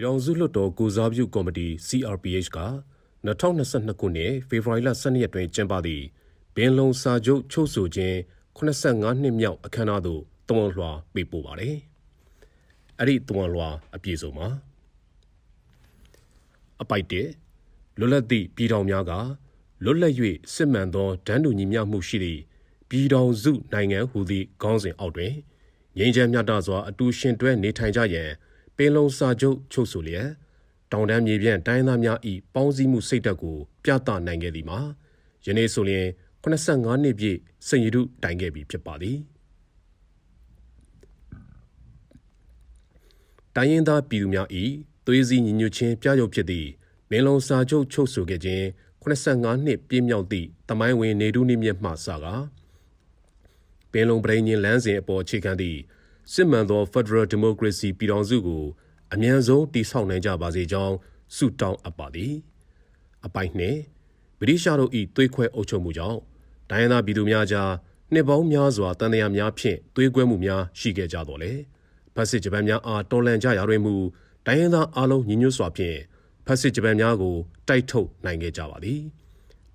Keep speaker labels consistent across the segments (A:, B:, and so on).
A: ပြည်ထောင်စုလွှတ်တော်ကိုစားပြုကော်မတီ CRPH က2022ခုနှစ်ဖေဖော်ဝါရီလ12ရက်တွင်ကျင်းပသည့်ဘင်လုံစာချုပ်ချုပ်ဆိုခြင်း85နှစ်မြောက်အခမ်းအနားသို့တဝန်လွှာပေးပို့ပါတယ်။အဲ့ဒီတဝန်လွှာအပြည့်စုံမှာအပိုက်1လွတ်လပ်သည့်ပြည်တော်များကလွတ်လပ်၍စစ်မှန်သောဒန်းတူညီမျှမှုရှိသည့်ပြည်တော်စုနိုင်ငံဟူသည့်ခေါင်းစဉ်အောက်တွင်ငြိမ်းချမ်းမြတ်တာစွာအတူရှင်တွဲနေထိုင်ကြရန်ပ င်လုံစာချုပ်ချုပ်ဆိုလျက်တောင်တန်းမြေပြန့်တိုင်းသားများ၏ပေါင်းစည်းမှုစိတ်ဓာတ်ကိုပြသနိုင်ခဲ့သည်မှာယနေ့ဆိုရင်85နှစ်ပြည့်စင်ရတုတိုင်ခဲ့ပြီဖြစ်ပါသည်တိုင်းရင်းသားပြည်သူများ၏သွေးစည်းညီညွတ်ခြင်းပြရုပ်ဖြစ်သည့်မင်းလုံးစာချုပ်ချုပ်ဆိုခဲ့ခြင်း85နှစ်ပြည့်မြောက်သည့်တမိုင်းဝင်နေတုနိမြတ်မှစကားပင်လုံပြည်ညင်လမ်းစဉ်အပေါ်အခြေခံသည့် စစ်မှန်သော Federal Democracy ပြည်ထောင်စုကိုအမြန်ဆုံးတည်ဆောက်နိုင်ကြပါစေကြောင်းဆုတောင်းအပ်ပါသည်အပိုင်နှင့်ဗြိတိရှားတို့၏သွေးခွဲအုပ်ချုပ်မှုကြောင့်ဒိုင်းယနာပြည်သူများကြားနှစ်ပေါင်းများစွာတန်တရားများဖြင့်သွေးကွဲမှုများရှိခဲ့ကြတော်လေဖက်စစ်ဂျပန်များအားတော်လှန်ကြရာတွင်မူဒိုင်းယနာအားလုံးညီညွတ်စွာဖြင့်ဖက်စစ်ဂျပန်များကိုတိုက်ထုတ်နိုင်ခဲ့ကြပါသည်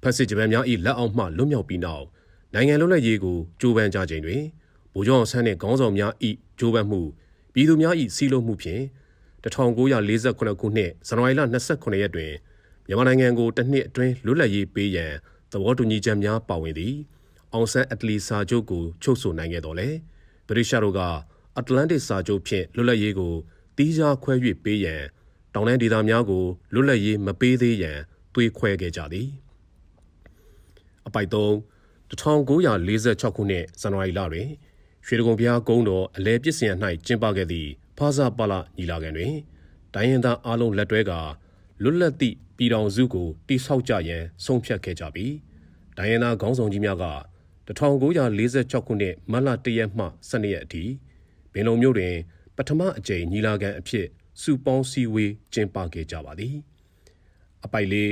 A: ဖက်စစ်ဂျပန်များ၏လက်အောက်မှလွတ်မြောက်ပြီးနောက်နိုင်ငံလွတ်လပ်ရေးကိုကြိုးပမ်းကြခြင်းတွင် ဗိုလ်ချုပ်အောင်ဆန်းနှင့်ခေါင်းဆောင်များ၏ကြိုးပမ်းမှုပြည်သူများ၏စီးလုံးမှုဖြင့်1948ခုနှစ်ဇန်နဝါရီလ29ရက်တွင်မြန်မာနိုင်ငံကိုတစ်နှစ်အတွင်းလွတ်လပ်ရေးပေးရန်သဘောတူညီချက်များပါဝင်သည်အောင်ဆန်းအတလီစာချုပ်ကိုချုပ်ဆိုနိုင်ခဲ့တော်လဲဗြိတိရှားတို့ကအတ္တလန္တိတ်စာချုပ်ဖြင့်လွတ်လပ်ရေးကိုတီးခြားခွဲ၍ပေးရန်တောင်တန်းဒေသများကိုလွတ်လပ်ရေးမပေးသေးရန်သွေးခွဲခဲ့ကြသည်အပိုက်3 1946ခုနှစ်ဇန်နဝါရီလတွင် ရွှေဒဂုံဘုရားကုန်းတော်အလဲပစ္စယံ၌ကျင်းပခဲ့သည့်ဖာစာပါလညီလာခံတွင်ဒိုင်းရင်သားအလုံးလက်တွဲကလွတ်လပ်သည့်ပြည်တော်စုကိုတိဆောက်ကြရန်ဆုံးဖြတ်ခဲ့ကြပြီးဒိုင်းရင်သားခေါင်းဆောင်ကြီးများက1946ခုနှစ်မတ်လ1ရက်မှ12ရက်အထိဘင်လုံမြို့တွင် ပထမအကြိမ်ညီလာခံအဖြစ်စုပေါင်းစည်းဝေးကျင်းပခဲ့ကြပါသည်အပိုက်လေး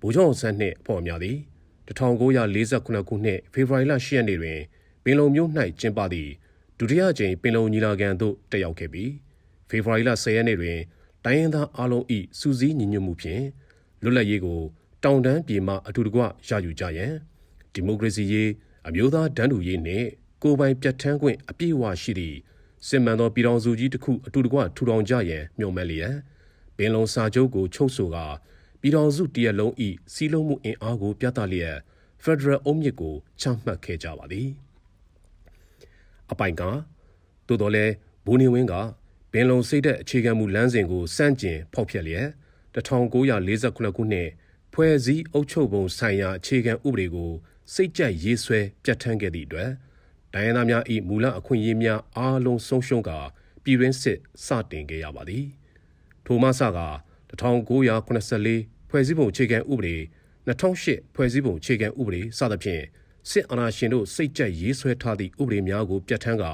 A: ဗိုလ်ချုပ်ဆန်းနှင့်ဖော်များသည်1948ခုနှစ်ဖေဖော်ဝါရီလ10ရက်နေ့တွင် ပင်လုံမြို့၌ကျင်းပသည့်ဒုတိယကြိမ်ပင်လုံညီလာခံသို့တက်ရောက်ခဲ့ပြီးဖေဖော်ဝါရီလ10ရက်နေ့တွင်တိုင်းရင်းသားအလုံး၏စူးစီးညီညွတ်မှုဖြင့်လွတ်လပ်ရေးကိုတောင်တန်းပြည်မှအထူးတကွရယူကြရန်ဒီမိုကရေစီရေးအမျိုးသားတန်းတူရေးနှင့်ကိုယ်ပိုင်ပြတ်ထန်းခွင့်အပြည့်အဝရှိသည့်စစ်မှန်သောပြည်တော်စုကြီးတစ်ခုအထူးတကွထူထောင်ကြရန်မျှော်မှန်းလျက်ပင်လုံစာချုပ်ကိုချုပ်ဆိုကာပြည်တော်စုတရက်လုံး၏စီးလုံးမှုအင်အားကိုပြသလျက်ဖက်ဒရယ်အုံးမြစ်ကိုချမှတ်ခဲ့ကြပါသည် အပိုင်ကသို့တော်လဲဘူနေဝင်းကပင်လုံစိတ်တဲ့အခြေခံမူလမ်းစဉ်ကိုစန့်ကျင်ဖောက်ဖျက်လျက်1948ခုနှစ်ဖွဲ့စည်းအုပ်ချုပ်ပုံဆိုင်ရာအခြေခံဥပဒေကိုစိတ်ကြိုက်ရေးဆွဲပြဋ္ဌာန်းခဲ့သည့်အတွက်ဒိုင်ယနာများ၏မူလအခွင့်အရေးများအားလုံးဆုံးရှုံးကာပြည်တွင်းစစ်စတင်ခဲ့ရပါသည်ထိုမှစက1984ဖွဲ့စည်းပုံအခြေခံဥပဒေ2008ဖွဲ့စည်းပုံအခြေခံဥပဒေစသဖြင့် စစ်အာဏာရှင်တို့စိတ်ကြက်ရေးဆွဲထားသည့်ဥပဒေများကိုပြဋ္ဌာန်းကာ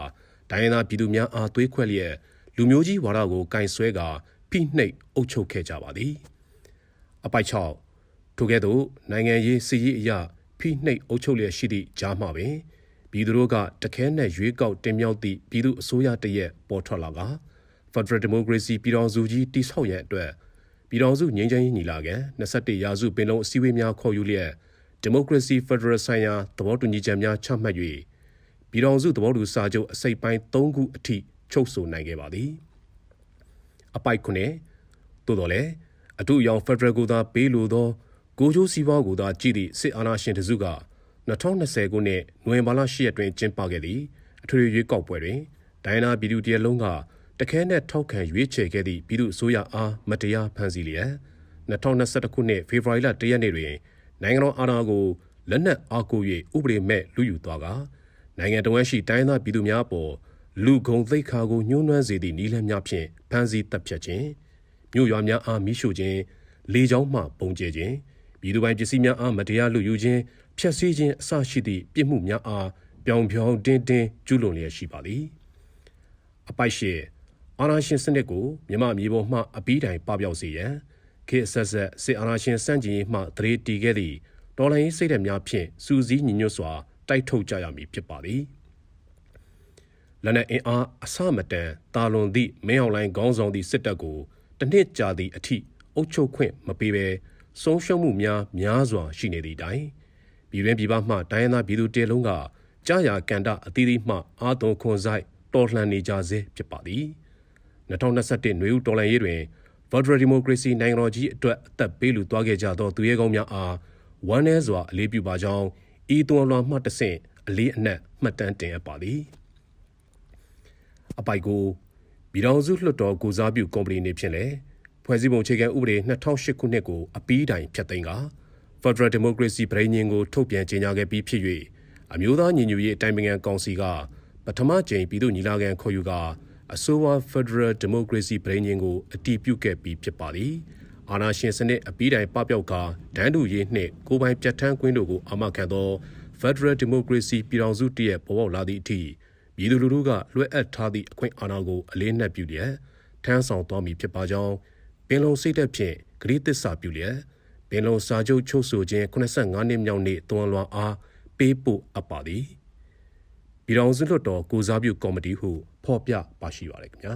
A: ဒိုင်းယနာပြည်သူများအားသွေးခွဲလျက်လူမျိုးကြီးဝါဒကိုကင်ဆွဲကာဖိနှိပ်အုပ်ချုပ်ခဲ့ကြပါသည်အပိုက်6ထိုကဲ့သို့နိုင်ငံရေးစီရေးအရာဖိနှိပ်အုပ်ချုပ်လျက်ရှိသည့်ကြားမှပင်ပြည်သူတို့ကတခဲနဲ့ရွေးကောက်တင်မြှောက်သည့်ပြည်သူအစိုးရတရက်ပေါ်ထွက်လာက Federal Democracy ပြည်တော်စုကြီးတိဆောက်ရန်အတွက်ပြည်တော်စုငြိမ်းချမ်းရေးညီလာခံ21ရာစုပင်လုံအစည်းအဝေးများခေါ်ယူလျက် ဒီမိုကရေစီဖက်ဒရယ်ဆိုင်ရာသဘောတူညီချက်များချမှတ်၍ပြည်တော်စုသဘောတူစာချုပ်အစိပ်ပိုင်း၃ခုအထိချုပ်ဆိုနိုင်ခဲ့ပါသည်အပိုက်ခုနှစ်သို့တော်လည်းအထူးအယောင်ဖက်ဒရယ်ကိုသာပေးလိုသောကိုချိုးစီးပွားကိုသာကြည့်သည့်စစ်အာဏာရှင်တစုက2020ခုနှစ်နိုဝင်ဘာလ10ရက်တွင်ကျင်းပခဲ့သည့်အထွေထွေရွေးကောက်ပွဲတွင်ဒိုင်နာပြည်သူတရလုံးကတခဲနဲ့ထောက်ခံရွေးချယ်ခဲ့သည့်ပြည်သူအစိုးရအားမတရားဖန်ဆီးလျက်2021ခုနှစ်ဖေဖော်ဝါရီလ1ရက်နေ့တွင် နိုင်ငံတော်အာဏာကိုလက်နက်အားကို၍ဥပဒေမဲ့လူယူသွားကနိုင်ငံတော်ရှိတိုင်းသားပြည်သူများပေါ်လူဂုံသိက္ခာကိုညှိုးနွမ်းစေသည့်နည်းလမ်းများဖြင့်ဖမ်းဆီးတပ်ဖြတ်ခြင်းမြို့ရွာများအားမိရှို့ခြင်းလေကြောင်းမှပုံကျဲခြင်းပြည်သူပိုင်ပစ္စည်းများအားမတရားလူယူခြင်းဖျက်ဆီးခြင်းအစရှိသည့်ပြစ်မှုများအားပြောင်ပြောင်တင်းတင်းကျူးလွန်လျက်ရှိပါသည်အပိုက်ရှိအာဏာရှင်စနစ်ကိုမြမမြေပေါ်မှအပီးတိုင်ပပျောက်စေရန် ခေတ်ဆက်ဆက်စစ်အာဏာရှင်စန့်ကျင်ရေးမှတရေတီခဲ့သည့်တော်လှန်ရေးစိတ်ဓာတ်များဖြင့်စူးစီးညီညွတ်စွာတိုက်ထုတ်ကြရမည်ဖြစ်ပါသည်လက်နက်အင်အားအစမတန်တာလွန်သည့်မင်းအောင်လိုင်းခေါင်းဆောင်သည့်စစ်တပ်ကိုတစ်နှစ်ကြာသည့်အထိအုပ်ချုပ်ခွင့်မပေးဘဲဆုံးရှုံးမှုများများစွာရှိနေသည့်တိုင်ပြည်တွင်းပြည်ပမှတိုင်းရင်းသားပြည်သူတေလုံးကကြာရာကန်တအသီးသီးမှအာသွန်ခွန်ဆိုင်တော်လှန်နေကြစေဖြစ်ပါသည်2021နွေဦးတော်လှန်ရေးတွင် Federal Democracy နိုင်ငံတော်ကြီးအတွက်အသက်ပေးလူသွားခဲ့ကြသောသူရဲကောင်းများအားဝမ်းနည်းစွာအလေးပြုပါကြောင်းဤသွန်လွှာမှတဆင့်အလေးအနက်မှတ်တမ်းတင်အပ်ပါသည်အပိုက်ကိုပြည်ထောင်စုလွှတ်တော်ကိုစားပြုကော်မတီနေဖြင့်လည်းဖွဲ့စည်းပုံအခြေခံဥပဒေ2008ခုနှစ်ကိုအပီးတိုင်ဖျက်သိမ်းကာ Federal Democracy ပြည်ညင်ကိုထုတ်ပြန်ကြေညာခဲ့ပြီးဖြစ်၍အမျိုးသားညီညွတ်ရေးအတိုင်းအမြံကောင်စီကပထမကြိမ်ပြည်သူ့ညီလာခံခေါ်ယူကာ အစိုးရ Federal Democracy ပြည်ညင်ကိုအတည်ပြုခဲ့ပြီးဖြစ်ပါသည်အာဏာရှင်စနစ်အပီးတိုင်ပပျောက်ကာဒန်းတူရေးနှင့်ကိုပိုင်ပြတ်ထန်းခွင့်တို့ကိုအာမခံသော Federal Democracy ပြည်ထောင်စုတည်းရဲ့ပေါ်ပေါက်လာသည့်အထိပြည်သူလူထုကလွှဲအပ်ထားသည့်အခွင့်အာဏာကိုအလေးနက်ပြုလျက်ထမ်းဆောင်သွားမည်ဖြစ်ပါကြောင်းပင်လုံစိတ်သက်ဖြင့်ဂရိသစ္စာပြုလျက်ပင်လုံစာချုပ်ချုပ်ဆိုခြင်း85နှစ်မြောက်နေ့သွန်လွှာအားပေးပို့အပ်ပါသည် ပြည်ထောင်စုလွှတ်တော်ကိုစားပြုကော်မတီဟုဖော်ပြပါရှိပါရခင်ဗျာ